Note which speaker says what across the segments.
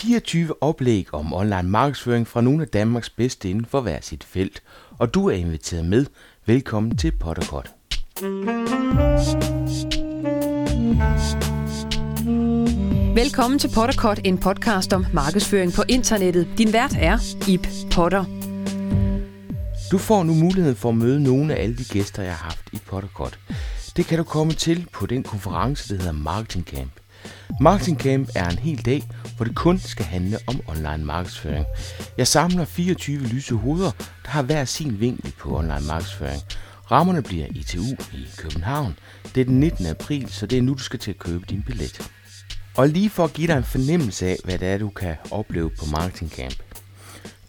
Speaker 1: 24 oplæg om online markedsføring fra nogle af Danmarks bedste inden for hver sit felt. Og du er inviteret med. Velkommen til Potterkort.
Speaker 2: Velkommen til Potterkort, en podcast om markedsføring på internettet. Din vært er Ip Potter.
Speaker 1: Du får nu muligheden for at møde nogle af alle de gæster, jeg har haft i Potterkort. Det kan du komme til på den konference, der hedder Marketing Camp. Marketing Camp er en hel dag, hvor det kun skal handle om online markedsføring. Jeg samler 24 lyse hoveder, der har hver sin vinkel på online markedsføring. Rammerne bliver ITU i København. Det er den 19. april, så det er nu, du skal til at købe din billet. Og lige for at give dig en fornemmelse af, hvad det er, du kan opleve på Marketing Camp.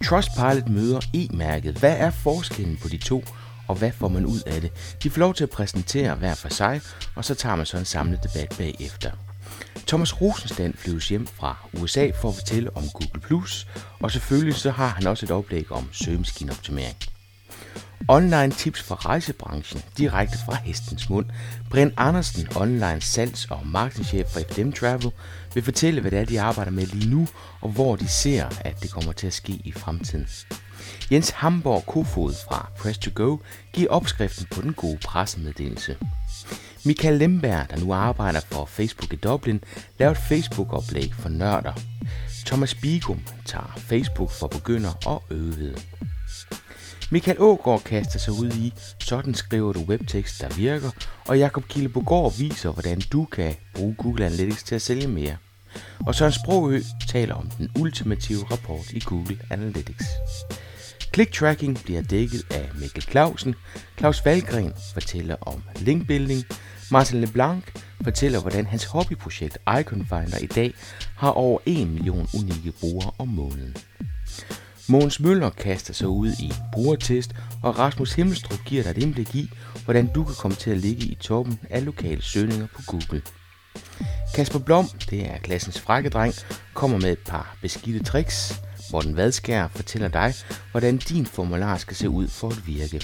Speaker 1: Trustpilot møder e-mærket. Hvad er forskellen på de to, og hvad får man ud af det? De får lov til at præsentere hver for sig, og så tager man så en samlet debat bagefter. Thomas Rosenstand flyves hjem fra USA for at fortælle om Google+, Plus, og selvfølgelig så har han også et oplæg om søgemaskineoptimering. Online tips fra rejsebranchen, direkte fra hestens mund. Brian Andersen, online salgs- og marketingchef for FDM Travel, vil fortælle, hvad det er, de arbejder med lige nu, og hvor de ser, at det kommer til at ske i fremtiden. Jens Hamborg Kofod fra Press to Go giver opskriften på den gode pressemeddelelse. Michael Lemberg, der nu arbejder for Facebook i Dublin, laver et Facebook-oplæg for nørder. Thomas Bigum tager Facebook for begynder og øvede. Michael Ågaard kaster sig ud i, sådan skriver du webtekst, der virker, og Jakob Kildebogård viser, hvordan du kan bruge Google Analytics til at sælge mere. Og Søren Sprogø taler om den ultimative rapport i Google Analytics. Click tracking bliver dækket af Mikkel Clausen. Claus Valgren fortæller om linkbuilding. Martin LeBlanc fortæller, hvordan hans hobbyprojekt Icon Finder i dag har over 1 million unikke brugere om måneden. Mogens Møller kaster sig ud i brugertest, og Rasmus Himmelstrup giver dig et indblik i, hvordan du kan komme til at ligge i toppen af lokale søgninger på Google. Kasper Blom, det er klassens frække kommer med et par beskidte tricks. Morten Vadskær fortæller dig, hvordan din formular skal se ud for at virke.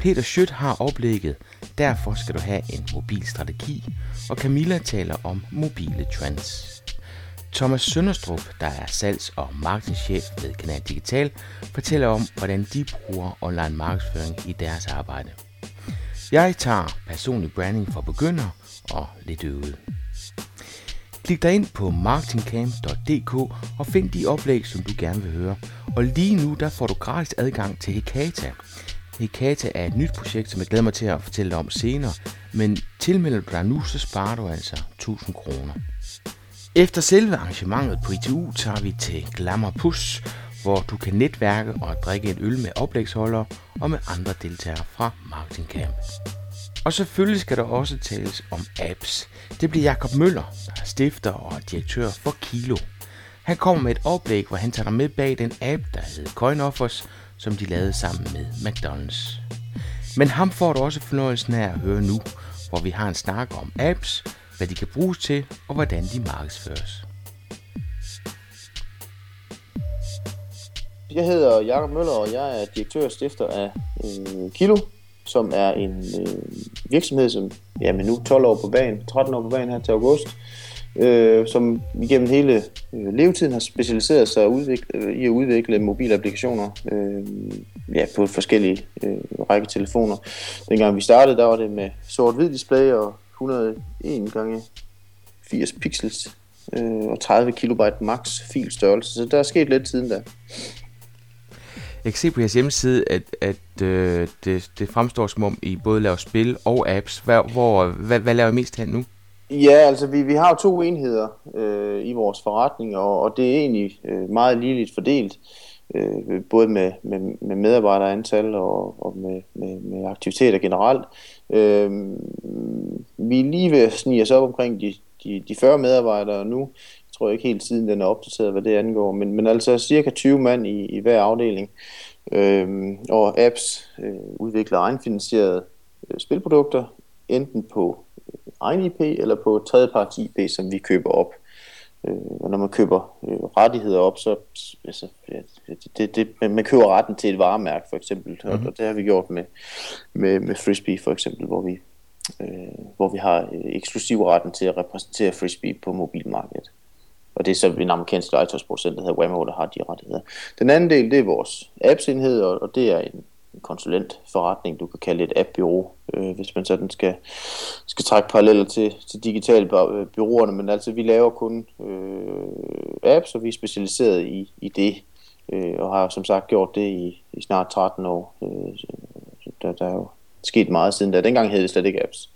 Speaker 1: Peter Schødt har oplægget, derfor skal du have en mobil strategi, og Camilla taler om mobile trends. Thomas Sønderstrup, der er salgs- og marketingchef ved Kanal Digital, fortæller om, hvordan de bruger online markedsføring i deres arbejde. Jeg tager personlig branding for begyndere og lidt øvet. Klik dig ind på marketingcamp.dk og find de oplæg, som du gerne vil høre. Og lige nu der får du gratis adgang til Hekata. Hekata er et nyt projekt, som jeg glæder mig til at fortælle dig om senere, men tilmelder du dig nu, så sparer du altså 1000 kroner. Efter selve arrangementet på ITU tager vi til Glamour Push, hvor du kan netværke og drikke en øl med oplægsholdere og med andre deltagere fra Marketing Camp. Og selvfølgelig skal der også tales om apps. Det bliver Jakob Møller, der er stifter og direktør for Kilo. Han kommer med et oplæg, hvor han tager dig med bag den app, der hedder CoinOffers, som de lavede sammen med McDonald's. Men ham får du også fornøjelsen af at høre nu, hvor vi har en snak om apps, hvad de kan bruges til og hvordan de markedsføres.
Speaker 3: Jeg hedder Jakob Møller, og jeg er direktør og stifter af øh, Kilo, som er en øh, virksomhed, som ja, men nu 12 år på banen, 13 år på banen her til august, øh, som igennem hele øh, levetiden har specialiseret sig udvikle, øh, i at udvikle mobile applikationer øh, ja, på forskellige øh, række telefoner. Dengang vi startede, der var det med sort-hvid display og 101 gange 80 pixels øh, og 30 kilobyte max filstørrelse, så der er sket lidt siden da.
Speaker 1: Jeg kan se på jeres hjemmeside, at, at øh, det, det fremstår som om I både laver spil og apps. Hvor, hvor, hvad, hvad laver I mest her nu?
Speaker 3: Ja, altså vi, vi har to enheder øh, i vores forretning, og, og det er egentlig øh, meget ligeligt fordelt, øh, både med, med, med medarbejderantal og, og med, med, med aktiviteter generelt. Øh, vi er lige ved at snige os op omkring de, de, de 40 medarbejdere nu. Jeg tror ikke helt siden den er opdateret, hvad det angår, men, men altså cirka 20 mand i, i hver afdeling. Øh, og apps øh, udvikler egenfinansierede øh, spilprodukter, enten på egen IP eller på tredjeparts IP, som vi køber op. Øh, og når man køber øh, rettigheder op, så altså, ja, det, det, man køber retten til et varemærke for eksempel, mm-hmm. og, mhm. og det har vi gjort med, med, med Frisbee for eksempel, hvor vi, øh, hvor vi har øh, eksklusiv retten til at repræsentere Frisbee på mobilmarkedet. Og det er så en amerikansk legetøjsproducent, der hedder Whammo, der har de rettigheder. Den anden del, det er vores apps-enhed, og, og det er en, en konsulentforretning, du kan kalde et app-bureau, øh, hvis man sådan skal, skal trække paralleller til, til digitale byråerne, men altså vi laver kun øh, apps, og vi er specialiseret i, i det, øh, og har som sagt gjort det i, i snart 13 år. Øh, der, der er jo sket meget siden da. Dengang hed det slet ikke apps.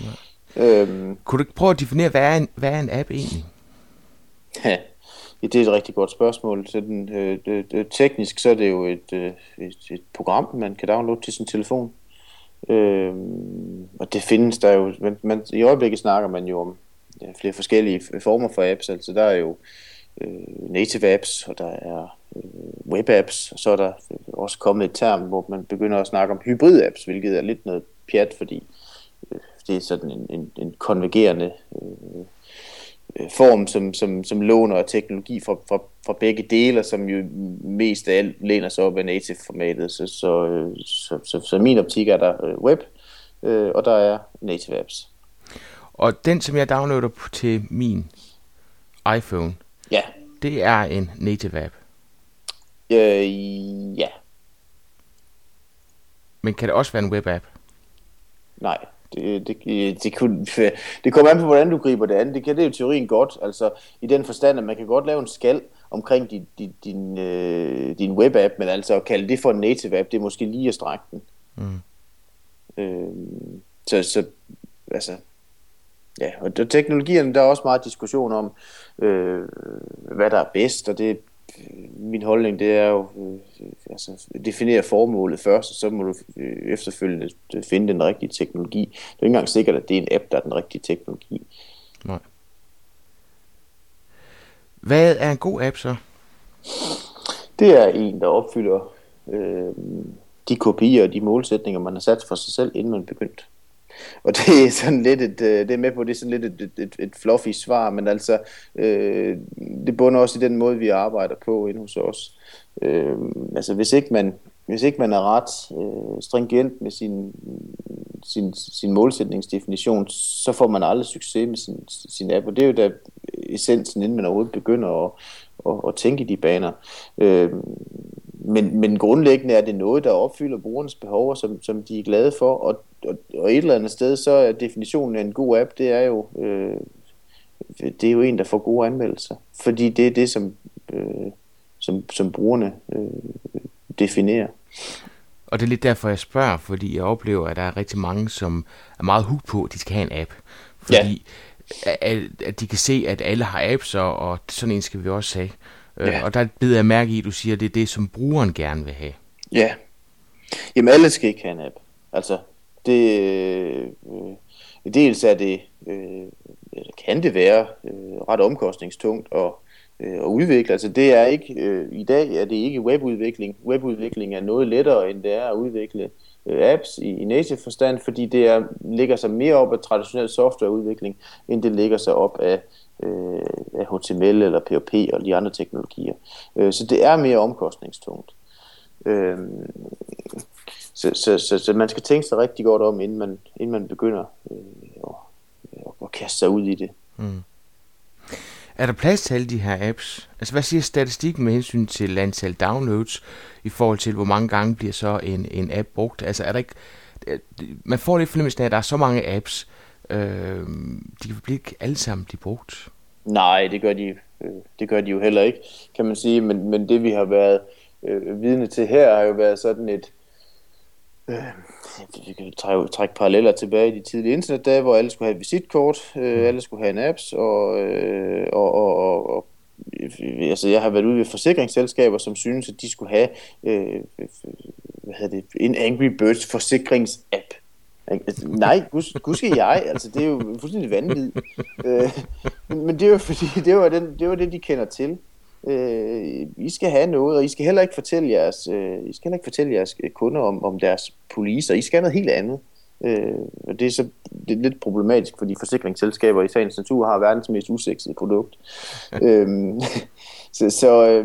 Speaker 1: Ja. Øhm, Kunne du ikke prøve at definere, hvad er en, hvad er en app egentlig?
Speaker 3: Ja, det er et rigtig godt spørgsmål. den, øh, det, det, teknisk så er det jo et, øh, et, et program, man kan downloade til sin telefon. Øh, og det findes der jo, men man, i øjeblikket snakker man jo om ja, flere forskellige former for apps. Altså der er jo øh, native apps, og der er øh, web apps, og så er der øh, også kommet et term, hvor man begynder at snakke om hybrid apps, hvilket er lidt noget pjat, fordi øh, det er sådan en, en, en konvergerende øh, form, som, som, som låner teknologi fra, fra, fra begge dele, som jo mest af alt læner sig op af native-formatet. Så, så, øh, så, så, så min optik er der øh, web, øh, og der er native apps.
Speaker 1: Og den, som jeg downloader til min iPhone,
Speaker 3: ja.
Speaker 1: det er en native app?
Speaker 3: Øh, ja.
Speaker 1: Men kan det også være en web app?
Speaker 3: Nej. Det, det, det, kunne, det kommer an på, hvordan du griber det an. Det kan det jo teorien godt, altså i den forstand, at man kan godt lave en skal omkring din, din, din, øh, din web-app, men altså at kalde det for en native app, det er måske lige at strække den. Mm. Øh, så, så, altså, ja, og teknologierne, der er også meget diskussion om, øh, hvad der er bedst, og det, min holdning, det er jo øh, altså, definere formålet først, og så må du øh, efterfølgende finde den rigtige teknologi. Det er ikke engang sikkert, at det er en app, der er den rigtige teknologi. Nej.
Speaker 1: Hvad er en god app så?
Speaker 3: Det er en, der opfylder øh, de kopier og de målsætninger, man har sat for sig selv, inden man begyndte. Og det er sådan lidt et, øh, det er med på, det er sådan lidt et, et, et, et fluffy svar, men altså, øh, det bunder også i den måde, vi arbejder på inde hos os. Øh, altså, hvis ikke man, hvis ikke man er ret øh, stringent med sin, sin, sin målsætningsdefinition, så får man aldrig succes med sin, sin app, og det er jo da essensen, inden man overhovedet begynder at, at, at tænke i de baner. Øh, men, men grundlæggende er det noget, der opfylder brugernes behov, som, som de er glade for, og, og, og et eller andet sted, så er definitionen af en god app, det er jo, øh, det er jo en, der får gode anmeldelser, fordi det er det, som, øh, som, som brugerne øh, definerer.
Speaker 1: Og det er lidt derfor, jeg spørger, fordi jeg oplever, at der er rigtig mange, som er meget hooked på, at de skal have en app. Fordi ja. at, at de kan se, at alle har apps, og, og sådan en skal vi også have. Øh, ja. Og der bider jeg mærke i, at du siger, at det er det, som brugeren gerne vil have.
Speaker 3: Ja. Jamen alle skal ikke have en app. Altså, det, øh, dels er det, øh, kan det være øh, ret omkostningstungt at, øh, at udvikle. Altså det er ikke, øh, i dag er det ikke webudvikling. Webudvikling er noget lettere, end det er at udvikle Øh, apps i, i native forstand, fordi det er, ligger sig mere op af traditionel softwareudvikling, end det ligger sig op af øh, af HTML eller PHP og de andre teknologier. Øh, så det er mere omkostningstungt. Øh, så, så, så, så man skal tænke sig rigtig godt om, inden man, inden man begynder øh, at, at kaste sig ud i det. Mm.
Speaker 1: Er der plads til alle de her apps? Altså hvad siger statistikken med hensyn til antal downloads i forhold til, hvor mange gange bliver så en, en app brugt? Altså er der ikke... Øh, man får lidt fornemmelsen af, at der er så mange apps, Øh, de kan ikke alle sammen blive brugt.
Speaker 3: Nej, det gør de, øh, det gør de jo heller ikke, kan man sige. Men, men det vi har været øh, vidne til her, har jo været sådan et... Øh, vi kan trække, paralleller tilbage i de tidlige internetdage, hvor alle skulle have et visitkort, øh, mm. alle skulle have en apps, og, øh, og, og, og, og altså jeg har været ude ved forsikringsselskaber, som synes, at de skulle have øh, hvad hedder det, en Angry Birds forsikringsapp. Altså, nej, gud, gud skal jeg, altså det er jo fuldstændig vanvittigt. Øh, men det er jo fordi, det var, den, det var det, de kender til. Øh, I skal have noget, og I skal heller ikke fortælle jeres, øh, I skal heller ikke fortælle jeres kunder om, om deres poliser. I skal have noget helt andet. Øh, og det er så det er lidt problematisk, fordi forsikringsselskaber i sagens natur har verdens mest usexede produkt. øh, så så øh,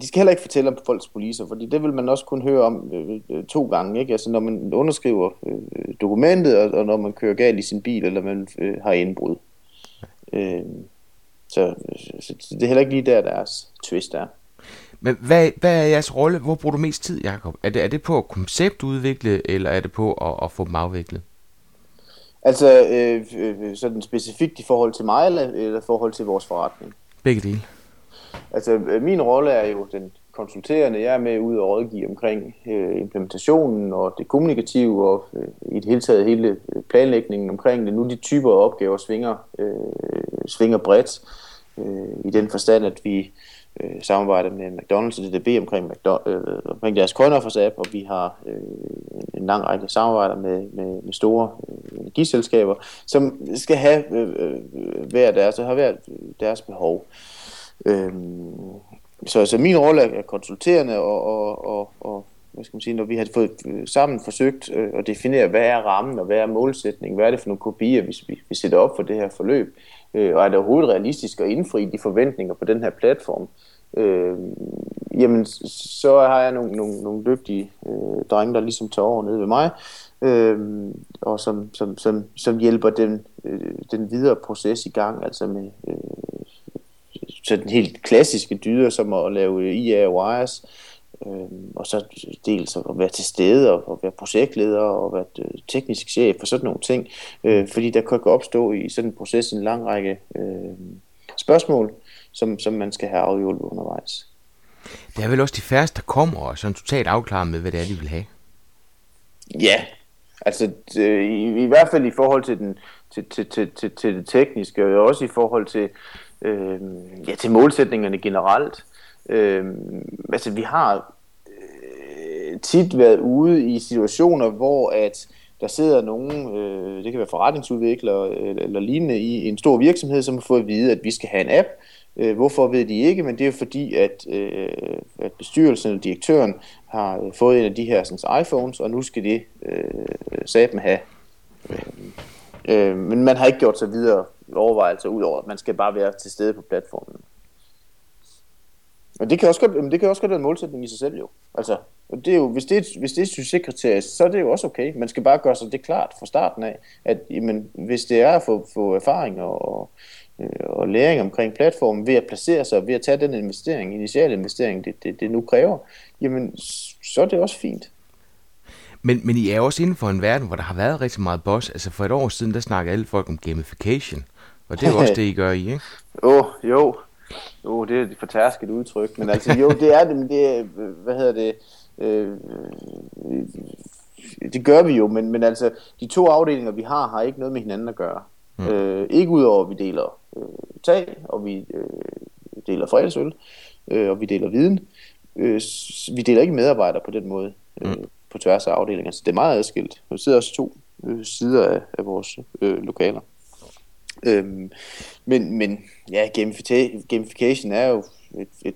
Speaker 3: de skal heller ikke fortælle om folks poliser, fordi det vil man også kun høre om øh, øh, to gange. Ikke? Altså når man underskriver øh, dokumentet, og, og når man kører galt i sin bil, eller man øh, har indbrud. Øh, så, så det er heller ikke lige der, deres twist er.
Speaker 1: Men hvad, hvad er jeres rolle? Hvor bruger du mest tid, Jacob? Er det, er det på at konceptudvikle, eller er det på at, at få dem afviklet?
Speaker 3: Altså, øh, øh, sådan specifikt i forhold til mig, eller, eller i forhold til vores forretning?
Speaker 1: Begge dele.
Speaker 3: Altså, øh, min rolle er jo den konsulterende. Jeg er med ud og rådgive omkring øh, implementationen og det kommunikative og øh, i det hele taget hele øh, planlægningen omkring det. Nu de typer af opgaver svinger, øh, svinger bredt øh, i den forstand, at vi øh, samarbejder med McDonald's og DDB omkring, øh, omkring deres coinoffers app, og vi har øh, en lang række samarbejder med, med, med store øh, energiselskaber, som skal have øh, øh, hver deres, har hver deres behov. Øh, så altså min rolle er konsulterende, og, og, og, og hvad skal man sige, når vi har fået øh, sammen forsøgt øh, at definere, hvad er rammen, og hvad er målsætningen, hvad er det for nogle kopier, vi, vi, vi sætter op for det her forløb, øh, og er det overhovedet realistisk at indfri de forventninger på den her platform, øh, jamen så har jeg nogle, nogle, nogle dygtige øh, drenge, der ligesom tager over nede ved mig, øh, og som, som, som, som hjælper den, øh, den videre proces i gang, altså med øh, sådan helt klassiske dyder, som at lave IA wires, øh, og så dels at være til stede og, og være projektleder og være øh, teknisk chef og sådan nogle ting, øh, fordi der kan opstå i sådan en proces en lang række øh, spørgsmål, som, som man skal have afhjulpet undervejs.
Speaker 1: Det er vel også de færreste, der kommer og sådan totalt afklaret med, hvad det er, de vil have.
Speaker 3: Ja, altså det, i, i hvert fald i forhold til, den, til, til, til, til, til det tekniske, og også i forhold til, øh, ja, til målsætningerne generelt. Øh, altså vi har øh, tit været ude i situationer, hvor at der sidder nogen, øh, det kan være forretningsudviklere eller, eller lignende i en stor virksomhed, som har fået at vide, at vi skal have en app. Øh, hvorfor ved de ikke, men det er fordi, at, øh, at bestyrelsen eller direktøren har fået en af de her sådan, iPhones, og nu skal det øh, saben have. Øh, øh, men man har ikke gjort sig videre overvejelser ud over, at man skal bare være til stede på platformen. Og det kan også godt, det kan også godt være en målsætning i sig selv jo. Altså, det er jo, hvis, det er, hvis det er et succeskriterie, så er det jo også okay. Man skal bare gøre sig det klart fra starten af, at jamen, hvis det er at få, få erfaring og, og øh, læring omkring platformen ved at placere sig, ved at tage den investering, initiale investering, det, det, det nu kræver, jamen, så er det også fint.
Speaker 1: Men, men I er også inden for en verden, hvor der har været rigtig meget boss. Altså for et år siden, der snakkede alle folk om gamification. Og det er jo også det, I gør I, ikke?
Speaker 3: Åh, oh, jo. Jo, oh, det er et fortærsket udtryk. Men altså, jo, det er det, men det er, hvad hedder det, øh, det gør vi jo, men, men altså, de to afdelinger, vi har, har ikke noget med hinanden at gøre. Mm. Øh, ikke udover, at vi deler øh, tag, og vi øh, deler fredagsøl, øh, og vi deler viden. Øh, vi deler ikke medarbejdere på den måde. Øh, mm på tværs af afdelinger. Så det er meget adskilt. Der sidder også to øh, sider af, af vores øh, lokaler. Øhm, men, men ja, gamification er jo et, et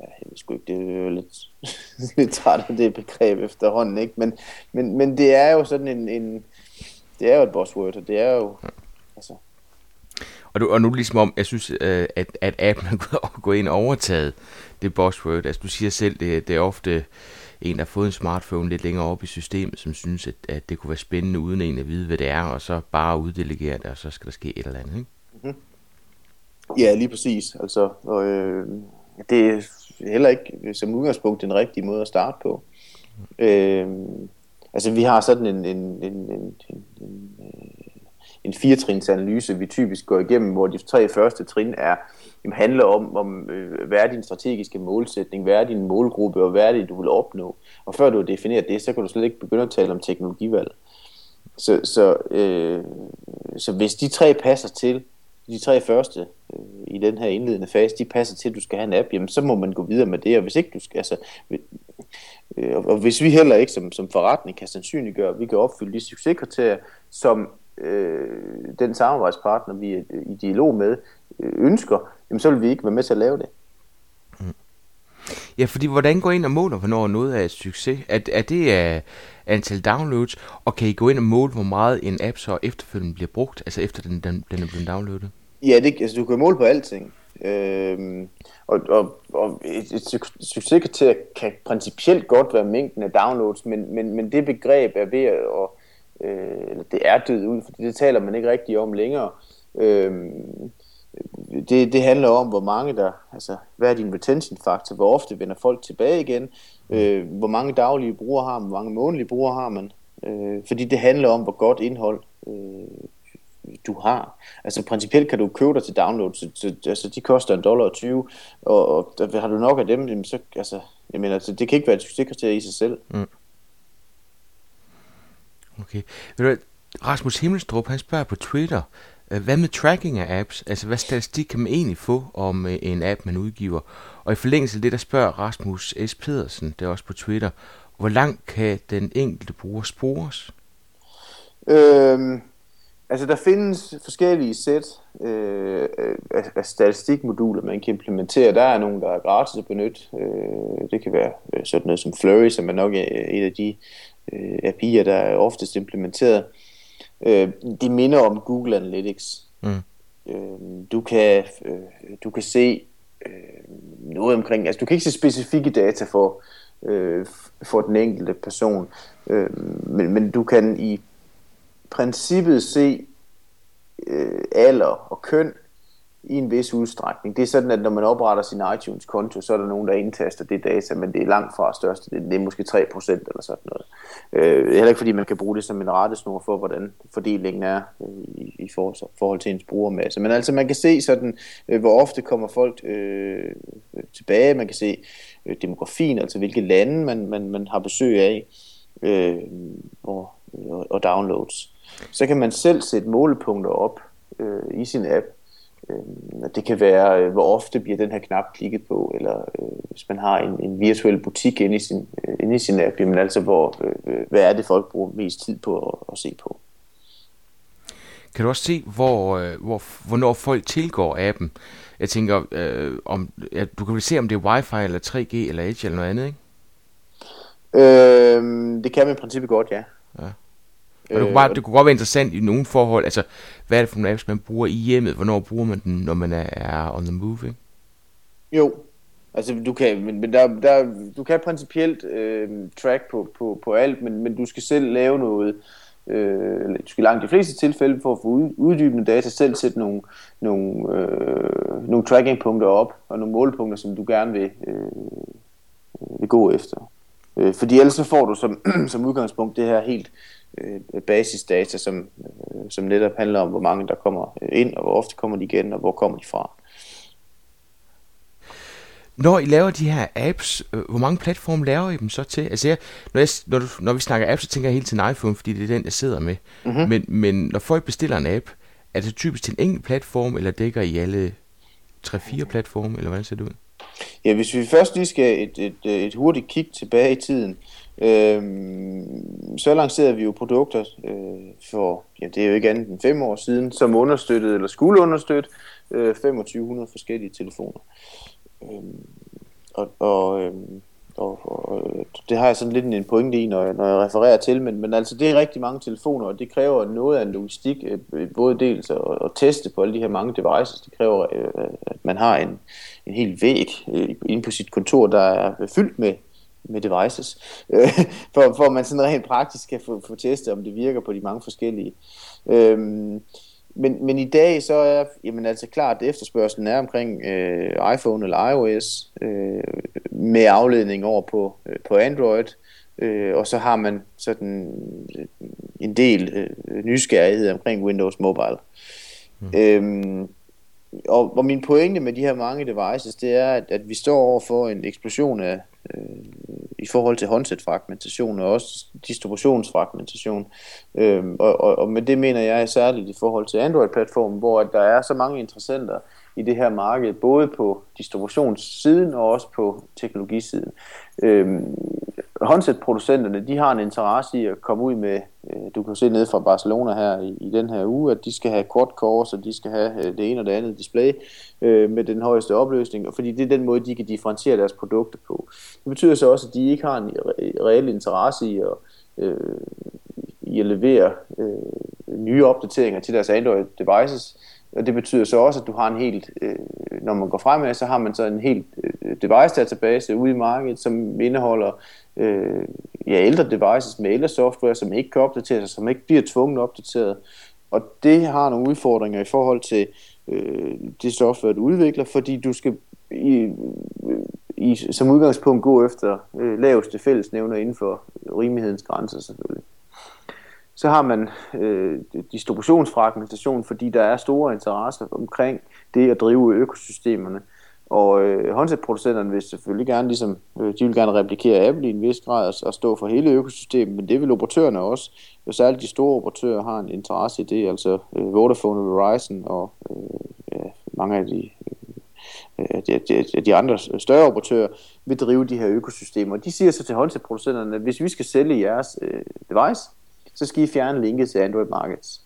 Speaker 3: ja, jeg ved sgu ikke, det er jo lidt, lidt træt af det begreb efterhånden, ikke? Men, men, men det er jo sådan en, en det er jo et buzzword, og det er jo, altså,
Speaker 1: og, du, og nu ligesom om, jeg synes, øh, at, at appen er gået ind og overtaget det buzzword. Altså du siger selv, det, det er ofte en, der har fået en smartphone lidt længere op i systemet, som synes, at, at det kunne være spændende, uden en at vide, hvad det er, og så bare uddelegere det, og så skal der ske et eller andet, ikke? Mm-hmm.
Speaker 3: Ja, lige præcis. Altså, og, øh, det er heller ikke som udgangspunkt den rigtige måde at starte på. Mm. Øh, altså, vi har sådan en, en, en, en, en, en, en firetrins analyse, vi typisk går igennem, hvor de tre første trin er, jamen, handler om, om øh, hvad er din strategiske målsætning, hvad er din målgruppe, og hvad er det, du vil opnå. Og før du har defineret det, så kan du slet ikke begynde at tale om teknologivalg. Så, så, øh, så hvis de tre passer til, de tre første øh, i den her indledende fase, de passer til, at du skal have en app, jamen så må man gå videre med det, og hvis ikke du skal, altså, øh, og hvis vi heller ikke som, som forretning kan sandsynliggøre, at vi kan opfylde de succeskriterier, som øh, den samarbejdspartner, vi er i dialog med, øh, ønsker, jamen så vil vi ikke være med til at lave det.
Speaker 1: Mm. Ja, fordi hvordan går I ind og måler, hvornår noget er et succes? Er, er det uh, antal downloads, og kan I gå ind og måle, hvor meget en app så efterfølgende bliver brugt, altså efter den, den, den er blevet downloadet?
Speaker 3: Ja, det, altså, du kan måle på alting. Øhm, og, og, og et, et succeskriterie kan principielt godt være mængden af downloads, men, men, men det begreb er ved at, og, øh, eller det er død ud, for det taler man ikke rigtig om længere. Øh, det, det handler om, hvor mange der, altså hvad er din retention faktor, hvor ofte vender folk tilbage igen, øh, hvor mange daglige brugere har man, hvor mange månedlige brugere har man, øh, fordi det handler om, hvor godt indhold øh, du har. Altså principielt kan du købe dig til download, så, så altså, de koster en dollar og 20, og, og har du nok af dem, jamen, så, altså, jeg mener, altså, det kan ikke være et succeskriterie i sig selv. Mm.
Speaker 1: Okay. Ved du, Rasmus Himmelstrup, han spørger på Twitter, øh, hvad med tracking af apps? Altså, hvad statistik kan man egentlig få om øh, en app, man udgiver? Og i forlængelse af det, der spørger Rasmus S. Pedersen, det er også på Twitter, hvor langt kan den enkelte bruger spores?
Speaker 3: Øhm, altså, der findes forskellige sæt øh, af, af statistikmoduler, man kan implementere. Der er nogle, der er gratis at benytte. Øh, det kan være øh, sådan noget som Flurry, som er nok et af de øh, API'er, der er oftest implementeret. Øh, de minder om Google Analytics. Mm. Øh, du, kan, øh, du kan se øh, noget omkring, altså du kan ikke se specifikke data for, øh, for den enkelte person, øh, men, men du kan i princippet se øh, alder og køn i en vis udstrækning. Det er sådan, at når man opretter sin iTunes-konto, så er der nogen, der indtaster det data, men det er langt fra størst. Det er måske 3% eller sådan noget. Øh, heller ikke fordi man kan bruge det som en rettesnor for, hvordan fordelingen er øh, i, i forhold til ens brugermasse. Men altså man kan se sådan, øh, hvor ofte kommer folk øh, tilbage. Man kan se øh, demografien, altså hvilke lande man, man, man har besøg af øh, og, og downloads. Så kan man selv sætte målepunkter op øh, i sin app, Øh, det kan være, øh, hvor ofte bliver den her knap klikket på, eller øh, hvis man har en, en virtuel butik inde i sin, øh, inde i sin app, jamen altså, hvor, øh, hvad er det, folk bruger mest tid på at, at se på.
Speaker 1: Kan du også se, hvor, øh, hvor, hvornår folk tilgår appen? Jeg tænker, øh, om, ja, du kan vel se, om det er wifi eller 3G eller Edge eller noget andet, ikke?
Speaker 3: Øh, det kan man i princippet godt, ja. ja.
Speaker 1: Og det, kunne bare, det kunne godt være interessant i nogle forhold, altså hvad er det for nogle apps, man bruger i hjemmet, hvornår bruger man den, når man er, on the move, ikke?
Speaker 3: Jo, altså du kan, men, men der, der, du kan principielt øh, track på, på, på alt, men, men du skal selv lave noget, øh, du skal langt de fleste tilfælde for at få uddybende data, selv sætte nogle, nogle, øh, nogle tracking-punkter op, og nogle målepunkter, som du gerne vil, øh, vil gå efter. Øh, fordi ellers så får du som, som udgangspunkt det her helt øh, basisdata, som, øh, som netop handler om, hvor mange der kommer ind, og hvor ofte kommer de igen, og hvor kommer de fra.
Speaker 1: Når I laver de her apps, øh, hvor mange platforme laver I dem så til? Altså jeg, når, jeg, når, du, når vi snakker apps, så tænker jeg helt til en iPhone, fordi det er den, jeg sidder med. Mm-hmm. Men, men når folk bestiller en app, er det typisk til en enkelt platform, eller dækker I alle 3-4 platforme, eller hvordan ser det ud?
Speaker 3: Ja, hvis vi først lige skal et, et, et hurtigt kig tilbage i tiden, øh, så lancerede vi jo produkter øh, for, ja, det er jo ikke andet end fem år siden, som understøttede, eller skulle understøtte, øh, 2500 forskellige telefoner. Øh, og, og, øh, og, og det har jeg sådan lidt en pointe i, når jeg, når jeg refererer til, men, men altså det er rigtig mange telefoner, og det kræver noget af en logistik, øh, både dels at, at teste på alle de her mange devices, det kræver, øh, at man har en, en hel væg øh, inde på sit kontor, der er fyldt med, med devices, for, for at man sådan rent praktisk kan få, få testet, om det virker på de mange forskellige. Øhm, men, men i dag så er jamen altså klart, at efterspørgselen er omkring øh, iPhone eller iOS øh, med afledning over på, øh, på Android. Øh, og så har man sådan en del øh, nysgerrighed omkring Windows Mobile. Mm. Øhm, og, og min pointe med de her mange devices, det er, at, at vi står over for en eksplosion af, øh, i forhold til håndsætfragmentation og også distributionsfragmentation. Øhm, og, og, og med det mener jeg særligt i forhold til Android-platformen, hvor at der er så mange interessenter i det her marked, både på distributionssiden og også på teknologisiden. Øhm, håndsætproducenterne, de har en interesse i at komme ud med, Øh, du kan se ned fra Barcelona her i, i den her uge, at de skal have quad cores, og de skal have øh, det ene og det andet display øh, med den højeste opløsning, fordi det er den måde, de kan differentiere deres produkter på. Det betyder så også, at de ikke har en reel interesse i at, øh, i at levere øh, nye opdateringer til deres Android devices, og det betyder så også, at du har en helt, øh, når man går fremad, så har man så en helt øh, device-database ude i markedet, som indeholder øh, ja, ældre devices med ældre software, som ikke kan opdateres, som ikke bliver tvunget opdateret. Og det har nogle udfordringer i forhold til øh, det software, du udvikler, fordi du skal i, i, som udgangspunkt gå efter øh, laveste fællesnævner inden for rimelighedens grænser selvfølgelig. Så har man øh, distributionsfragmentation, fordi der er store interesser omkring det at drive økosystemerne. Og øh, håndsætproducenterne vil selvfølgelig gerne, ligesom, øh, de vil gerne replikere Apple i en vis grad og, og stå for hele økosystemet, men det vil operatørerne også. Og særligt de store operatører har en interesse i det, altså øh, Vodafone og Verizon og øh, ja, mange af de, øh, de, de, de andre større operatører vil drive de her økosystemer. De siger så til håndsætproducenterne, at hvis vi skal sælge jeres øh, device, så skal I fjerne linket til Android Markets.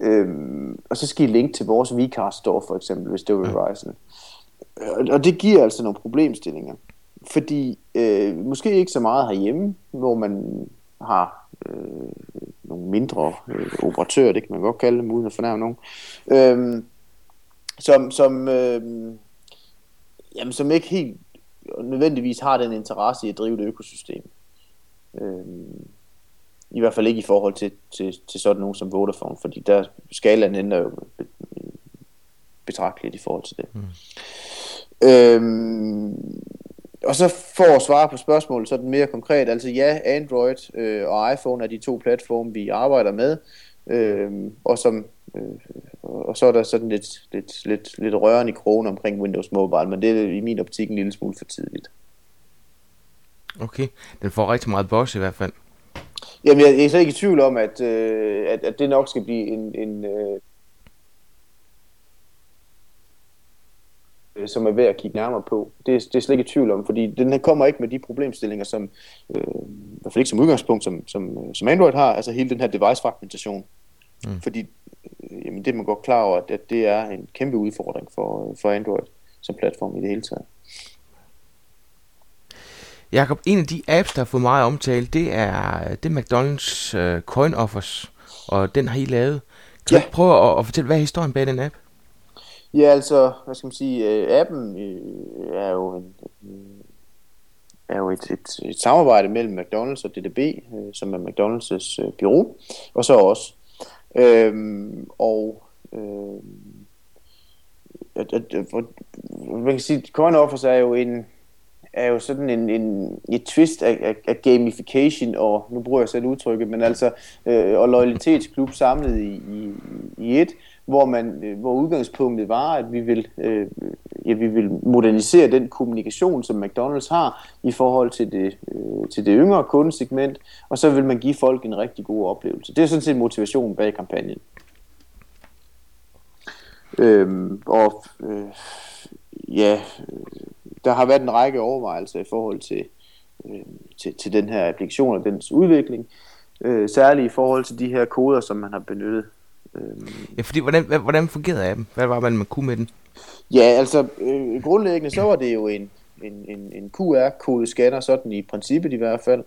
Speaker 3: Øhm, og så skal I linke til vores Vcast Store for eksempel, hvis det var Verizon. Og det giver altså nogle problemstillinger. Fordi øh, måske ikke så meget herhjemme, hvor man har øh, nogle mindre øh, operatører, det kan man godt kalde dem, uden at fornærme nogen, øh, som, som, øh, jamen, som ikke helt nødvendigvis har den interesse i at drive det økosystem. Øh, I hvert fald ikke i forhold til, til, til sådan nogen som Vodafone, fordi der skalaen ændrer jo betragteligt i forhold til det. Mm. Øhm, og så for at svare på spørgsmålet sådan mere konkret, altså ja, Android øh, og iPhone er de to platforme, vi arbejder med, øh, og som øh, og så er der sådan lidt, lidt, lidt, lidt rørende i krogen omkring Windows Mobile, men det er i min optik en lille smule for tidligt.
Speaker 1: Okay, den får rigtig meget boss i hvert fald.
Speaker 3: Jamen, jeg, jeg er så ikke i tvivl om, at, øh, at, at det nok skal blive en, en, øh, Øh, som er værd at kigge nærmere på. Det, er, det er slet ikke i tvivl om, fordi den her kommer ikke med de problemstillinger, som øh, i hvert fald ikke som udgangspunkt, som, som, som Android har, altså hele den her device-fragmentation. Mm. Fordi øh, jamen, det er man godt klar over, at, at det er en kæmpe udfordring for, for Android som platform i det hele taget.
Speaker 1: Jakob, en af de apps, der har fået meget omtale, det er, det er McDonald's uh, Coin Offers, og den har I lavet. Kan ja. du prøve at, at fortælle, hvad er historien bag den app?
Speaker 3: Ja, altså, hvad skal man sige, øh, appen øh, er jo en, er jo et, et, et samarbejde mellem McDonald's og DDB, øh, som er McDonald's' øh, bureau, og så også. Øhm, og øh, at, at, at, man kan sige, Coin Offers er jo en er jo sådan en, en et twist af, af, af gamification og nu bruger jeg selv udtrykket, men altså øh, og loyalitetsklub samlet i, i, i et, hvor, man, øh, hvor udgangspunktet var, at vi vil, øh, ja, vi vil modernisere den kommunikation, som McDonald's har i forhold til det, øh, til det yngre kundesegment, og så vil man give folk en rigtig god oplevelse. Det er sådan set motivationen bag kampagnen. Øhm, og øh, ja, der har været en række overvejelser i forhold til, øh, til, til den her applikation og dens udvikling, øh, særligt i forhold til de her koder, som man har benyttet
Speaker 1: Øhm. Ja, fordi hvordan, hvordan fungerede appen? Hvad var man, man kunne med den?
Speaker 3: Ja, altså øh, grundlæggende så var det jo en, en, en, en QR-kode-scanner, sådan i princippet i hvert fald,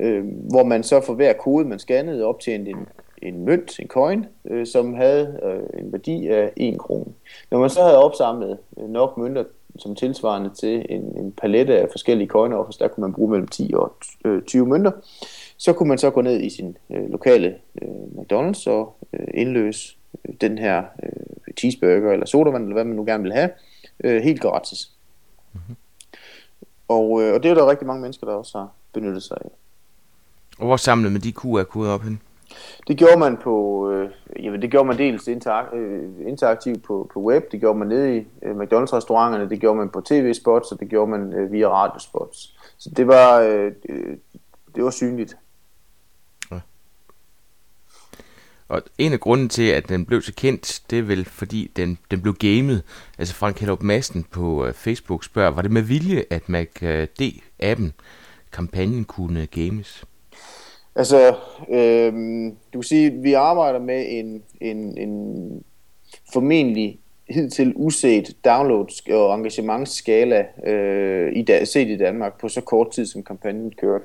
Speaker 3: øh, hvor man så for hver kode, man scannede, optjente en, en mønt, en coin, øh, som havde øh, en værdi af 1 krone. Når man så havde opsamlet øh, nok mønter som tilsvarende til en, en palette af forskellige coin offers, der kunne man bruge mellem 10 og øh, 20 mønter, så kunne man så gå ned i sin øh, lokale øh, McDonald's og øh, indløse øh, den her øh, cheeseburger eller sodavand, eller hvad man nu gerne vil have, øh, helt gratis. Mm-hmm. Og, øh, og det er der rigtig mange mennesker, der også har benyttet sig af.
Speaker 1: Og hvor samlede man de QR-koder op hen?
Speaker 3: Det gjorde man på, øh, jamen det gjorde man dels interak- øh, interaktivt på, på web, det gjorde man nede i øh, McDonald's-restauranterne, det gjorde man på tv-spots, og det gjorde man øh, via radiospots. Så det var, øh, det var synligt. Ja.
Speaker 1: Og en af grunden til, at den blev så kendt, det er vel fordi, den, den blev gamet. Altså Frank Hellup Madsen på øh, Facebook spørger, var det med vilje, at MacD-appen, øh, kampagnen, kunne games?
Speaker 3: Altså, øh, du kan sige, vi arbejder med en, en, en formentlig hidtil uset download- og engagementsskala øh, i da, set i Danmark på så kort tid, som kampagnen kørte.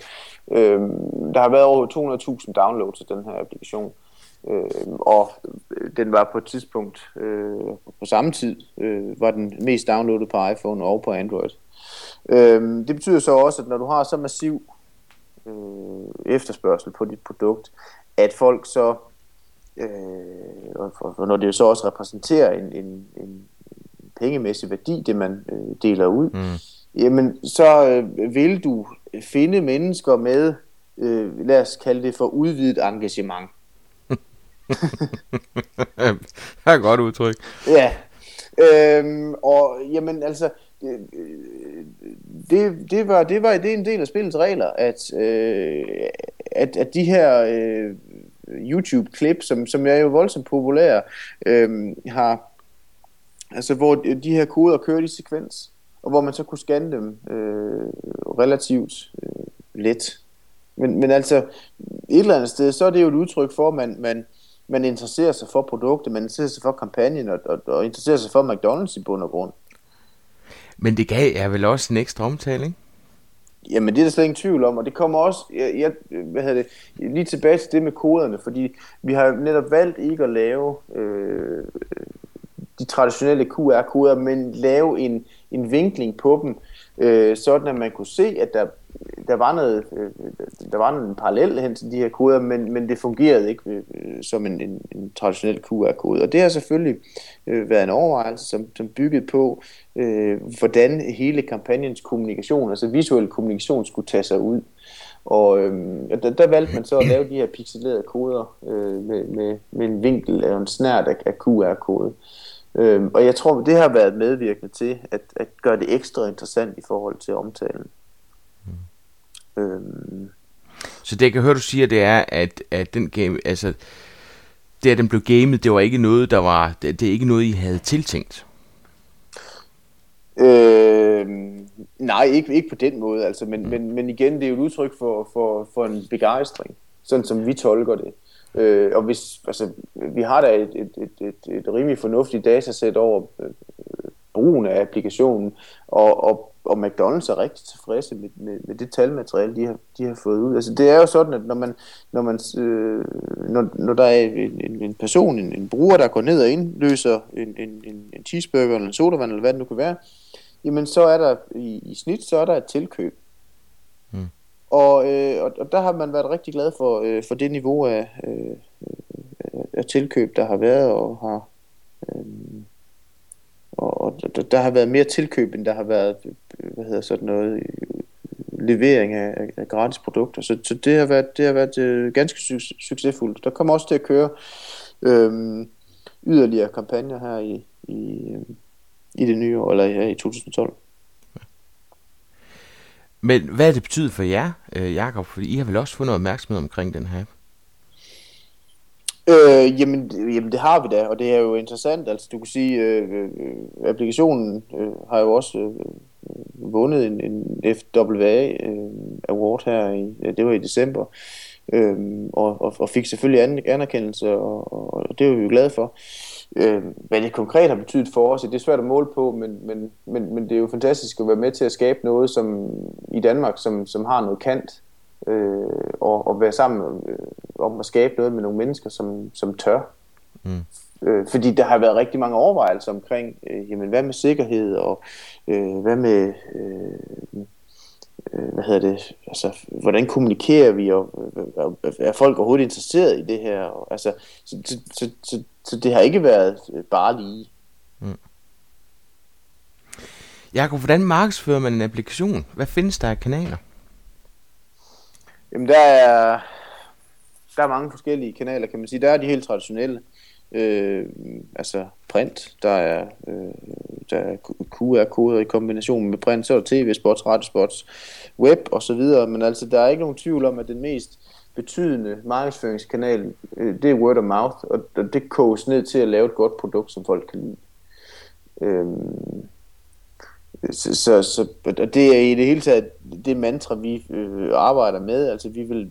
Speaker 3: Øh, der har været over 200.000 downloads af den her applikation. Øhm, øh, og den var på et tidspunkt øh, på samme tid øh, var den mest downloadet på iPhone og på Android. Øh, det betyder så også, at når du har så massiv øh, efterspørgsel på dit produkt, at folk så øh, og, når det jo så også repræsenterer en, en, en pengemæssig værdi, det man øh, deler ud, mm. jamen så øh, vil du finde mennesker med, øh, lad os kalde det for udvidet engagement.
Speaker 1: det er et godt udtryk.
Speaker 3: Ja, øhm, og jamen altså, det, det, var, det var det er en del af spillets regler, at, øh, at, at de her øh, YouTube-klip, som, som er jo voldsomt populære, øh, har, altså hvor de her koder kører i sekvens, og hvor man så kunne scanne dem øh, relativt øh, let. Men, men altså, et eller andet sted, så er det jo et udtryk for, at man, man, man interesserer sig for produktet, man interesserer sig for kampagnen, og, og, og interesserer sig for McDonald's i bund og grund.
Speaker 1: Men det gav jer vel også en ekstra omtale, ikke?
Speaker 3: Jamen det er der slet ingen tvivl om, og det kommer også, jeg, jeg, hvad hedder det, lige tilbage til det med koderne, fordi vi har netop valgt ikke at lave øh, de traditionelle QR-koder, men lave en, en vinkling på dem, øh, sådan at man kunne se, at der, der var noget, øh, øh, der var en parallel hen til de her koder, men, men det fungerede ikke øh, som en, en, en traditionel QR-kode. Og det har selvfølgelig øh, været en overvejelse, som, som byggede på, øh, hvordan hele kampagnens kommunikation, altså visuel kommunikation, skulle tage sig ud. Og øh, der, der valgte man så at lave de her pixelerede koder øh, med, med, med en vinkel eller en snært af, af QR-kode. Øhm, og jeg tror, det har været medvirkende til at, at gøre det ekstra interessant i forhold til omtalen.
Speaker 1: Øhm. Så det jeg kan høre, du siger, det er, at, at den game, altså, det at den blev gamet, det var ikke noget, der var, det, det er ikke noget, I havde tiltænkt?
Speaker 3: Øhm, nej, ikke, ikke på den måde, altså, men, mm. men, men igen, det er jo et udtryk for, for, for en begejstring, sådan som vi tolker det. Øh, og hvis, altså, vi har da et, et, et, et, et rimelig fornuftigt datasæt over øh, brugen af applikationen, og, og, og McDonald's er rigtig tilfredse med, med, med det talmateriale, de har, de har fået ud. Altså, det er jo sådan, at når, man, når, man, øh, når, når der er en, en, en person, en, en bruger, der går ned og indløser en, en, en, en cheeseburger eller en sodavand, eller hvad det nu kan være, jamen så er der i, i snit, så er der et tilkøb. Hmm. Og, øh, og, og der har man været rigtig glad for, øh, for det niveau af, øh, af tilkøb, der har været, og har øh, og, og der, der har været mere tilkøb, end der har været, hvad hedder sådan noget, levering af, af gratis produkter. Så, så det har været, det har været øh, ganske su- succesfuldt. Der kommer også til at køre øh, yderligere kampagner her i, i, øh, i det nye år, eller ja, i 2012.
Speaker 1: Men hvad er det betydet for jer, øh, Jakob? Fordi I har vel også fået noget opmærksomhed omkring den her
Speaker 3: Øh, jamen, jamen det har vi da, og det er jo interessant. Altså du kan sige, øh, øh, applikationen øh, har jo også øh, vundet en, en FWA øh, Award her, i, det var i december, øh, og, og, og fik selvfølgelig anerkendelse, og, og det er vi jo glade for. Øh, hvad det konkret har betydet for os, det er svært at måle på, men, men, men, men det er jo fantastisk at være med til at skabe noget som i Danmark, som, som har noget kant, øh, og, og være sammen øh, om at skabe noget med nogle mennesker, som, som tør. Mm. Øh, fordi der har været rigtig mange overvejelser omkring, øh, jamen hvad med sikkerhed, og øh, hvad med... Øh, øh, hvad hedder det, altså, hvordan kommunikerer vi, og er folk overhovedet interesseret i det her? Og, altså, så, så, så, så, så det har ikke været øh, bare lige. Mm.
Speaker 1: Jakob, hvordan markedsfører man en applikation? Hvad findes der af kanaler?
Speaker 3: Jamen, der er, der er mange forskellige kanaler, kan man sige. Der er de helt traditionelle. Øh, altså print, der er, øh, der er QR-koder i kombination med print, så er der tv-spots, radiospots, web og så videre, men altså der er ikke nogen tvivl om, at den mest betydende markedsføringskanal, øh, det er word of mouth, og det koges ned til at lave et godt produkt, som folk kan lide. Øh, så, så, så og det er i det hele taget det mantra, vi øh, arbejder med. Altså vi vil,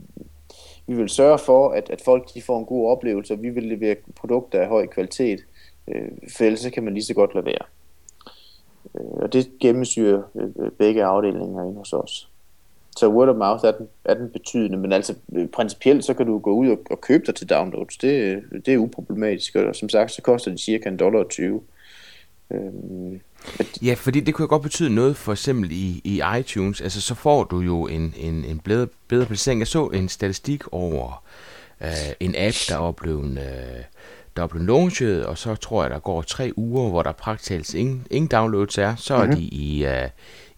Speaker 3: vi vil sørge for, at, at folk de får en god oplevelse, og vi vil levere produkter af høj kvalitet. Øh, for ellers kan man lige så godt lade være. Øh, og det gennemsyrer øh, begge afdelinger inde hos os. Så word of mouth er den, er den betydende, men altså øh, principielt så kan du gå ud og, og købe dig til downloads. Det, øh, det er uproblematisk, og som sagt så koster det cirka en dollar 20.
Speaker 1: Øhm, Ja, fordi det kunne godt betyde noget for eksempel i, i iTunes. Altså så får du jo en, en, en bedre, bedre placering. Jeg så en statistik over øh, en app, der er blevet, øh, der er blevet launchet, og så tror jeg, der går tre uger, hvor der praktisk ingen, ingen downloads er. Så mm-hmm. er de i, øh,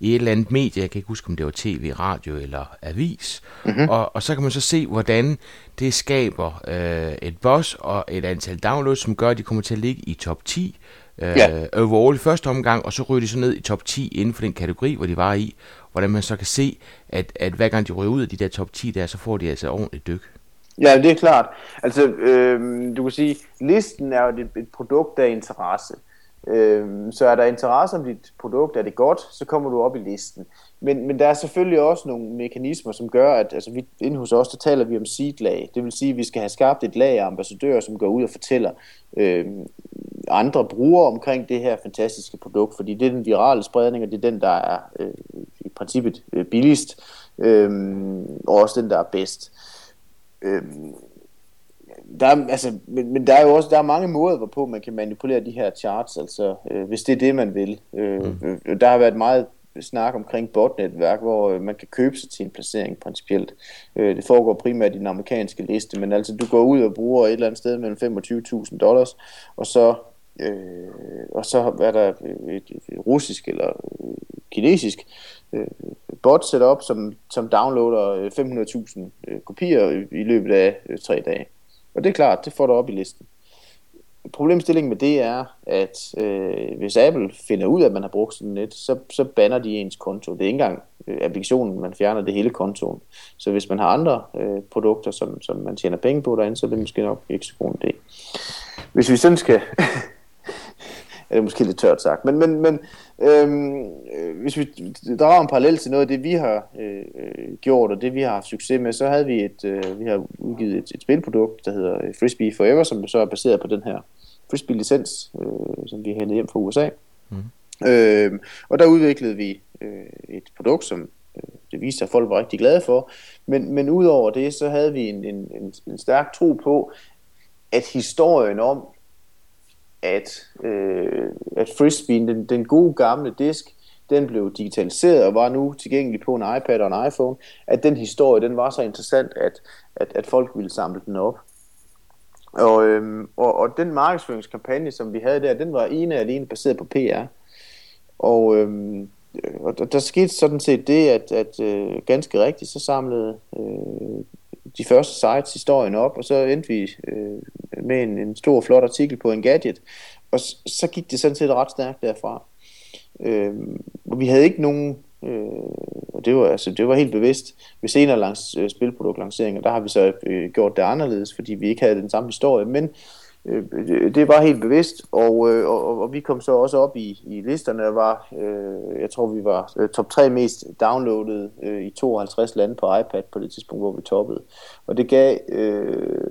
Speaker 1: i et eller andet medie, jeg kan ikke huske, om det var tv, radio eller avis, mm-hmm. og, og så kan man så se, hvordan det skaber øh, et boss og et antal downloads, som gør, at de kommer til at ligge i top 10 øh, ja. overall i første omgang, og så ryger de så ned i top 10 inden for den kategori, hvor de var i, hvordan man så kan se, at, at hver gang de ryger ud af de der top 10 der, så får de altså ordentligt dyk.
Speaker 3: Ja, det er klart. Altså, øh, du kan sige, listen er jo et, et produkt af interesse. Øh, Øh, så er der interesse om dit produkt, er det godt, så kommer du op i listen. Men, men der er selvfølgelig også nogle mekanismer, som gør, at altså, vi, inde hos os, der taler vi om seed-lag. Det vil sige, at vi skal have skabt et lag af ambassadører, som går ud og fortæller øh, andre brugere omkring det her fantastiske produkt, fordi det er den virale spredning, og det er den, der er øh, i princippet øh, billigst, øh, og også den, der er bedst. Øh, der er, altså, men, men der er jo også der er mange måder, hvorpå man kan manipulere de her charts, altså øh, hvis det er det, man vil. Øh, mm. øh, der har været meget snak omkring botnetværk, hvor øh, man kan købe sig til en placering principielt. Øh, det foregår primært i den amerikanske liste, men altså du går ud og bruger et eller andet sted mellem 25.000 dollars, og så øh, og så er der et, et russisk eller kinesisk øh, bot setup, som, som downloader 500.000 øh, kopier i, i løbet af øh, tre dage. Og det er klart, det får du op i listen. Problemstillingen med det er, at øh, hvis Apple finder ud af, at man har brugt sådan net, så, så banner de ens konto. Det er ikke engang øh, applikationen, man fjerner det hele kontoen. Så hvis man har andre øh, produkter, som, som man tjener penge på derinde, så er det måske nok ikke så god en idé. Hvis vi sådan skal er det måske lidt tørt sagt. Men, men, men øhm, øh, hvis vi drager en parallel til noget af det, vi har øh, øh, gjort, og det vi har haft succes med, så havde vi et, øh, vi har udgivet et, et spilprodukt, der hedder øh, Frisbee Forever, som så er baseret på den her Frisbee-licens, øh, som vi har hentet hjem fra USA. Mm. Øh, og der udviklede vi øh, et produkt, som det viste sig, at folk var rigtig glade for. Men, men udover det, så havde vi en, en, en, en stærk tro på, at historien om, at, øh, at frisbeen, den, den gode gamle disk, den blev digitaliseret og var nu tilgængelig på en iPad og en iPhone, at den historie, den var så interessant, at, at, at folk ville samle den op. Og, øhm, og, og den markedsføringskampagne, som vi havde der, den var ene og alene baseret på PR. Og, øhm, og der, skete sådan set det, at, at øh, ganske rigtigt, så samlede øh, de første sites historien op, og så endte vi øh, med en, en stor, flot artikel på en gadget, og så gik det sådan set ret stærkt derfra. Øh, og vi havde ikke nogen, øh, og det var, altså, det var helt bevidst, ved senere langs øh, spilproduktlanceringer, der har vi så øh, gjort det anderledes, fordi vi ikke havde den samme historie, men øh, det var helt bevidst, og, øh, og, og vi kom så også op i, i listerne, og var, øh, jeg tror vi var øh, top 3 mest downloadet øh, i 52 lande på iPad på det tidspunkt, hvor vi toppede. Og det gav øh,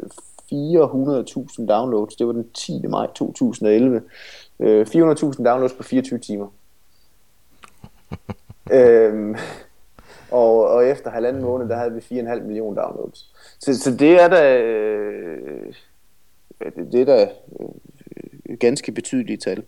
Speaker 3: 400.000 downloads. Det var den 10. maj 2011. Øh, 400.000 downloads på 24 timer. øhm, og, og efter halvanden måned, der havde vi 4,5 millioner downloads. Så, så det er da, øh, det, er da øh, ganske betydelige tal.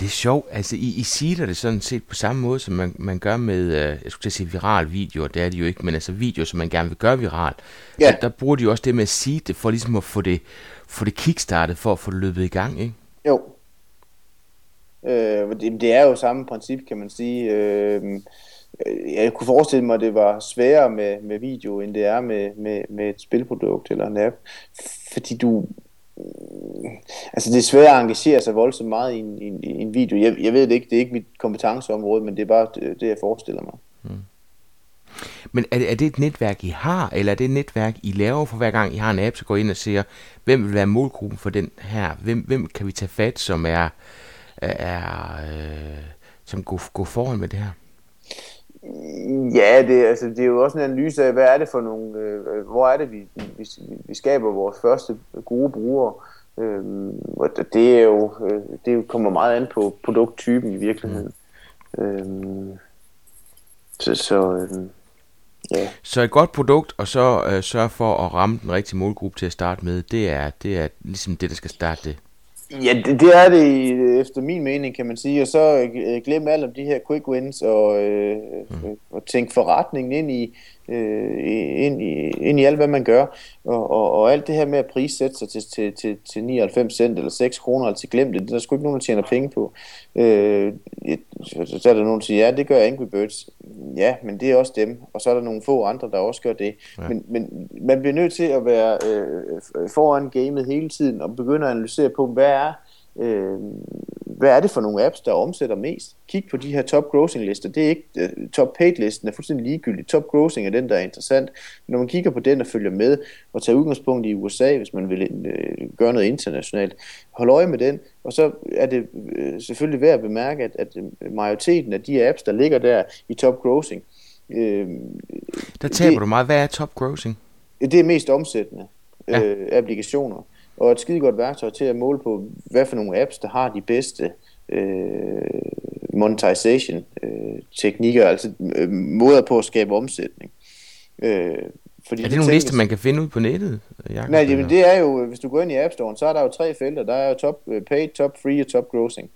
Speaker 1: Det er sjovt, altså I, I siger det sådan set på samme måde, som man, man gør med, øh, jeg skulle sige viral video, det er det jo ikke, men altså videoer, som man gerne vil gøre viral. Ja. Der, der bruger de jo også det med at sige det, for ligesom at få det, få det kickstartet, for at få det løbet i gang, ikke?
Speaker 3: Jo. Øh, det, det er jo samme princip, kan man sige. Øh, Øh, jeg kunne forestille mig, at det var sværere med, med video, end det er med, med, med et spilprodukt eller en app. Fordi du, mm, altså det er svært at engagere sig voldsomt meget i en, i en, i en video. Jeg, jeg ved det ikke, det er ikke mit kompetenceområde, men det er bare det, det jeg forestiller mig. Mm.
Speaker 1: Men er det, er det et netværk, I har, eller er det et netværk, I laver for hver gang, I har en app, så går ind og siger, hvem vil være målgruppen for den her? Hvem, hvem kan vi tage fat, som er, er øh, som går, går foran med det her?
Speaker 3: Ja, det, altså, det er jo også en analyse af, hvad er det for nogle, øh, øh hvor er det, vi, vi, vi skaber vores første gode brugere. Øh, og det er jo, øh, det kommer meget an på produkttypen i virkeligheden. Mm. Øh, så, så øh,
Speaker 1: ja. Så et godt produkt, og så øh, sørge for at ramme den rigtige målgruppe til at starte med, det er, det er ligesom det, der skal starte det.
Speaker 3: Ja, det, det er det efter min mening, kan man sige. Og så øh, glemme alt om de her quick wins og, øh, mm. og tænke forretningen ind i, øh, ind, i, ind i alt, hvad man gør. Og, og, og alt det her med at prissætte sig til, til, til, til 99 cent eller 6 kroner, altså glem det, der er sgu ikke nogen, der tjener penge på. Øh, så er der nogen, der siger, ja, det gør Angry Birds. Ja, men det er også dem. Og så er der nogle få andre, der også gør det. Ja. Men, men man bliver nødt til at være øh, foran gamet hele tiden og begynde at analysere på, hvad er øh, hvad er det for nogle apps, der omsætter mest? Kig på de her top grossing lister. Det er ikke uh, top paid listen er fuldstændig ligegyldig. Top grossing er den, der er interessant. Når man kigger på den og følger med og tager udgangspunkt i USA, hvis man vil uh, gøre noget internationalt, hold øje med den. Og så er det uh, selvfølgelig værd at bemærke, at, at majoriteten af de apps, der ligger der i top grossing, uh,
Speaker 1: der taber det, du meget. Hvad er top grossing?
Speaker 3: Det er mest omsættende ja. uh, applikationer og et skide godt værktøj til at måle på, hvad for nogle apps, der har de bedste øh, monetization øh, teknikker, altså øh, måder på at skabe omsætning.
Speaker 1: Øh, fordi er det nogle lister, man kan finde ud på nettet?
Speaker 3: Jacob, Nej, jamen, det er jo, hvis du går ind i App Store, så er der jo tre felter. Der er jo top øh, paid, top free og top grossing.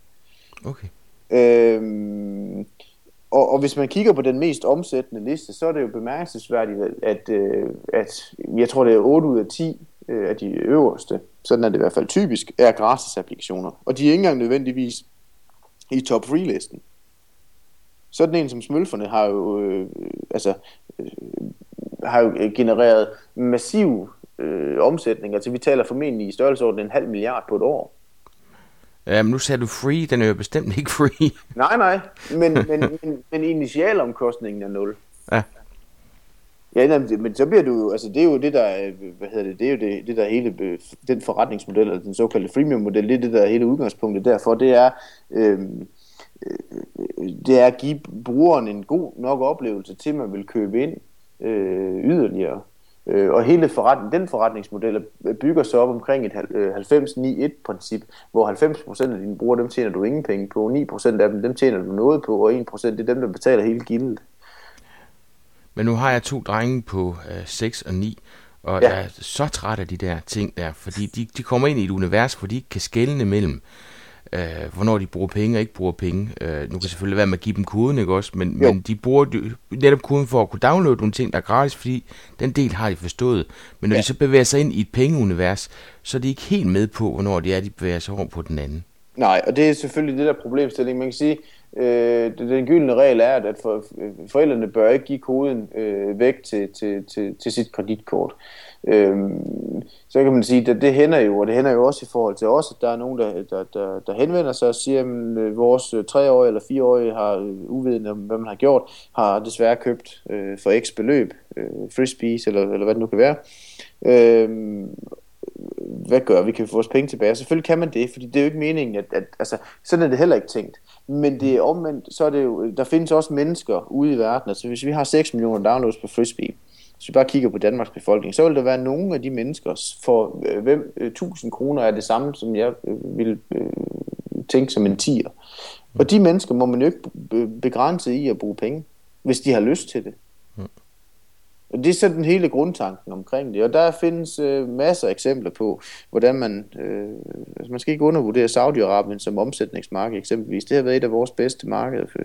Speaker 1: Okay.
Speaker 3: Øhm, og, og hvis man kigger på den mest omsættende liste, så er det jo bemærkelsesværdigt, at, at, øh, at jeg tror, det er 8 ud af 10 øh, af de øverste, sådan er det i hvert fald typisk, er gratis applikationer. Og de er ikke engang nødvendigvis i top free listen. Sådan en som smølferne har jo, øh, altså, øh, har jo genereret massiv øh, omsætning. Altså vi taler formentlig i størrelsesorden en halv milliard på et år.
Speaker 1: Ja, men nu sagde du free, den er jo bestemt ikke free.
Speaker 3: nej, nej, men, men, men, men initialomkostningen er nul.
Speaker 1: Ja.
Speaker 3: Ja, men så bliver du jo, altså det er jo det der, hvad hedder det, det er jo det, det der hele, den forretningsmodel, eller den såkaldte freemium model, det er det der hele udgangspunktet derfor, det er, øhm, øh, det er at give brugeren en god nok oplevelse til, at man vil købe ind øh, yderligere. Øh, og hele forretning, den forretningsmodel bygger sig op omkring et 90-9-1-princip, øh, hvor 90% af dine brugere, dem tjener du ingen penge på, 9% af dem, dem tjener du noget på, og 1% det er dem, der betaler hele gildet.
Speaker 1: Men nu har jeg to drenge på øh, 6 og 9, og ja. jeg er så træt af de der ting der, fordi de, de kommer ind i et univers, hvor de ikke kan skelne mellem, øh, hvornår de bruger penge og ikke bruger penge. Øh, nu kan det selvfølgelig være med at give dem koden, ikke også? Men, men de bruger netop koden for at kunne downloade nogle ting, der er gratis, fordi den del har de forstået. Men når ja. de så bevæger sig ind i et pengeunivers, så er de ikke helt med på, hvornår de er, de bevæger sig over på den anden.
Speaker 3: Nej, og det er selvfølgelig det der problemstilling. Man kan sige, Øh, den gyldne regel er, at for, forældrene bør ikke give koden øh, væk til, til, til, til sit kreditkort. Øh, så kan man sige, at det hænder jo, og det hænder jo også i forhold til os, at der er nogen, der, der, der, der henvender sig og siger, at øh, vores øh, treårige eller fireårige har øh, uvidende om, hvad man har gjort, har desværre købt øh, for x beløb, øh, frisbees eller, eller hvad det nu kan være. Øh, hvad gør vi? Kan vi få vores penge tilbage? Selvfølgelig kan man det, fordi det er jo ikke meningen, at, at altså, sådan er det heller ikke tænkt. Men det er omvendt, så er det jo, der findes også mennesker ude i verden. Altså hvis vi har 6 millioner downloads på Frisbee, hvis vi bare kigger på Danmarks befolkning, så vil der være nogle af de mennesker, for øh, hvem øh, 1000 kroner er det samme, som jeg øh, øh, tænke som en tier. Og de mennesker må man jo ikke begrænse i at bruge penge, hvis de har lyst til det. Det er sådan hele grundtanken omkring det. Og der findes øh, masser af eksempler på, hvordan man, øh, altså man skal ikke undervurdere Saudi-Arabien som omsætningsmarked eksempelvis. Det har været et af vores bedste markeder for,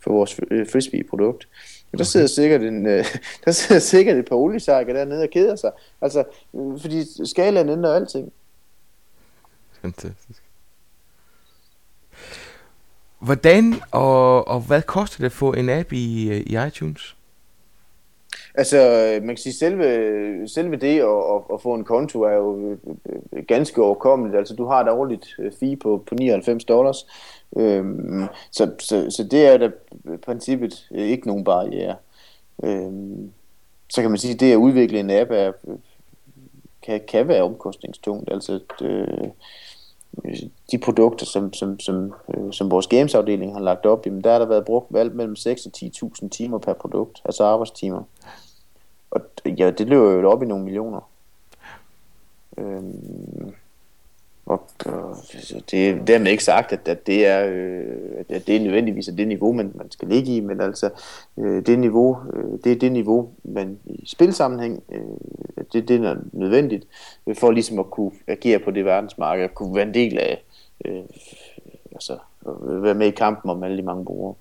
Speaker 3: for vores øh, frisbee-produkt. Og der sidder sikkert en, øh, der sidder sikkert et par oliesarker dernede og keder sig. Altså, øh, fordi skalaen ændrer alting.
Speaker 1: Fantastisk. Hvordan og, og hvad koster det at få en app i, øh, i iTunes?
Speaker 3: Altså, man kan sige, selve, selve det at, at, at få en konto er jo øh, øh, ganske overkommeligt. Altså, du har et årligt øh, fee på, på 99 dollars. Øhm, så, så, så det er da i princippet ikke nogen barriere. Øhm, så kan man sige, at det at udvikle en app er, kan, kan være omkostningstungt. Altså, øh, de produkter, som, som, som, øh, som vores gamesafdeling har lagt op, jamen der har der været brugt alt mellem 6 og 10.000 timer per produkt, altså arbejdstimer. Og ja, det løber jo op i nogle millioner. Øhm, og, og det er dermed ikke sagt, at, at, det er, øh, at det er nødvendigvis det niveau, man, man skal ligge i, men altså øh, det niveau, øh, det er det niveau, man i spilsammenhæng, øh, det, det er nødvendigt for ligesom at kunne agere på det verdensmarked, at kunne være en del af, øh, altså være med i kampen om alle de mange brugere.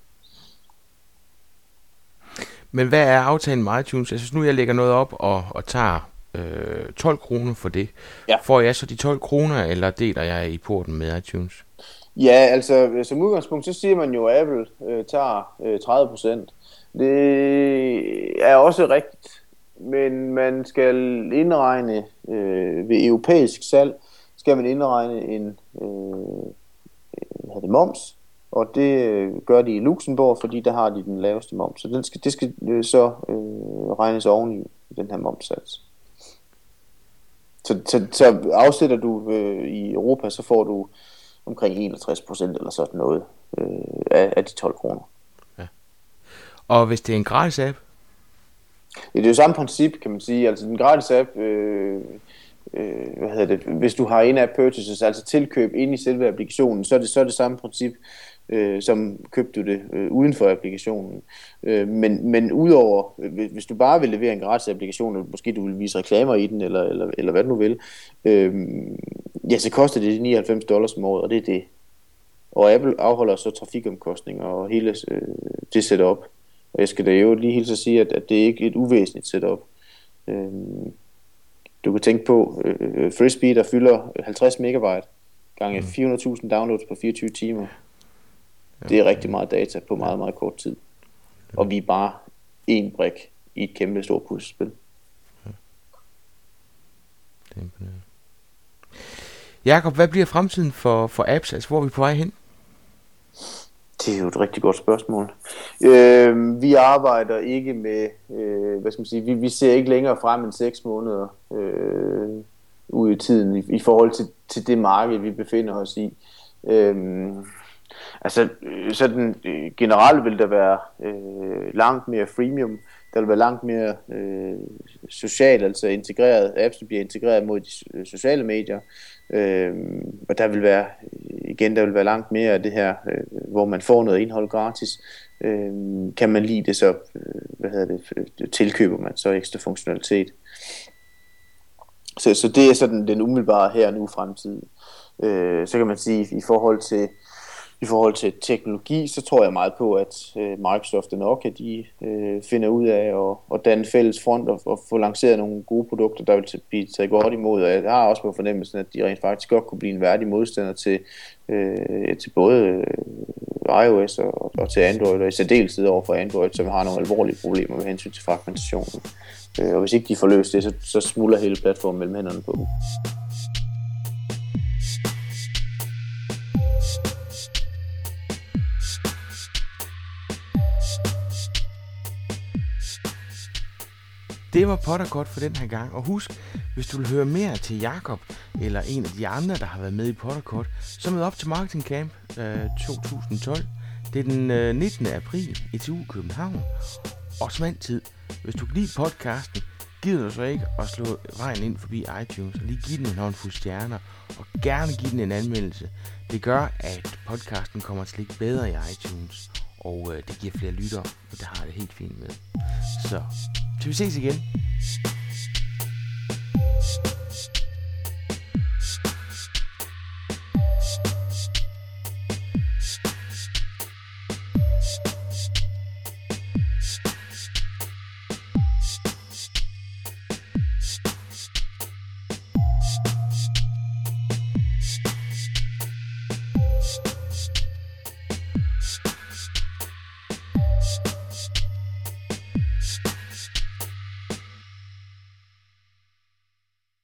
Speaker 1: Men hvad er aftalen med iTunes? Altså, hvis nu jeg lægger noget op og, og tager øh, 12 kroner for det, ja. får jeg så de 12 kroner, eller deler jeg i porten med iTunes?
Speaker 3: Ja, altså som udgangspunkt, så siger man jo, at Apple øh, tager øh, 30 procent. Det er også rigtigt, men man skal indregne øh, ved europæisk salg, skal man indregne en øh, hvad det, moms, og det øh, gør de i Luxembourg, fordi der har de den laveste moms. Så den skal, det skal øh, så øh, regnes oven i den her momssats. Så, så, så afsætter du øh, i Europa, så får du omkring 61 procent eller sådan noget øh, af, af de 12 kroner. Ja.
Speaker 1: Og hvis det er en gratis app?
Speaker 3: Ja, det er jo samme princip, kan man sige. Altså den gratis app, øh, øh, hvad hedder det, hvis du har en app purchases, altså tilkøb ind i selve applikationen, så er det så er det samme princip øh, som købte du det øh, uden for applikationen. Øh, men, men udover, hvis du bare vil levere en gratis applikation, eller måske du vil vise reklamer i den, eller, eller, eller hvad du nu vil, øh, ja, så koster det 99 dollars om året, og det er det. Og Apple afholder så trafikomkostninger og hele øh, det setup. Og jeg skal da jo lige helt så sige, at, at det er ikke et uvæsentligt setup. Øh, du kan tænke på øh, Frisbee, der fylder 50 megabyte gange 400.000 downloads på 24 timer. Det er rigtig meget data på meget, meget kort tid. Og vi er bare en brik i et kæmpe stort puslespil. Ja.
Speaker 1: Det er imponerende. Jakob, hvad bliver fremtiden for, for apps? Altså, hvor er vi på vej hen?
Speaker 3: Det er jo et rigtig godt spørgsmål. Øh, vi arbejder ikke med, øh, hvad skal man sige, vi, vi ser ikke længere frem end seks måneder øh, ud i tiden i, i forhold til, til det marked, vi befinder os i. Øh, Altså, øh, sådan øh, generelt vil der være øh, langt mere freemium, der vil være langt mere øh, socialt, altså integreret, apps bliver integreret mod de øh, sociale medier, øh, og der vil være, igen, der vil være langt mere af det her, øh, hvor man får noget indhold gratis, øh, kan man lide det, så øh, hvad hedder det, tilkøber man så ekstra funktionalitet. Så, så det er sådan den umiddelbare her nu fremtid. Øh, så kan man sige, i forhold til i forhold til teknologi, så tror jeg meget på, at øh, Microsoft og Nokia, de øh, finder ud af at, at danne fælles front og, og få lanceret nogle gode produkter, der vil blive taget godt imod. Og jeg har også på fornemmelsen, at de rent faktisk godt kunne blive en værdig modstander til, øh, til både øh, iOS og, og til Android, og i særdeleshed over for Android, som har nogle alvorlige problemer med hensyn til fragmentationen. Øh, og hvis ikke de får løst det, så, så smuldrer hele platformen mellem hænderne på dem.
Speaker 1: Det var Potterkort for den her gang, og husk, hvis du vil høre mere til Jakob eller en af de andre, der har været med i Potterkort, så mød op til Marketing Camp øh, 2012. Det er den øh, 19. april i TU København. Og som altid, hvis du kan lide podcasten, gider du så ikke at slå vejen ind forbi iTunes og lige give den en håndfuld stjerner, og gerne give den en anmeldelse. Det gør, at podcasten kommer til at ligge bedre i iTunes, og øh, det giver flere lyttere, og det har det helt fint med. Så til vi ses igen.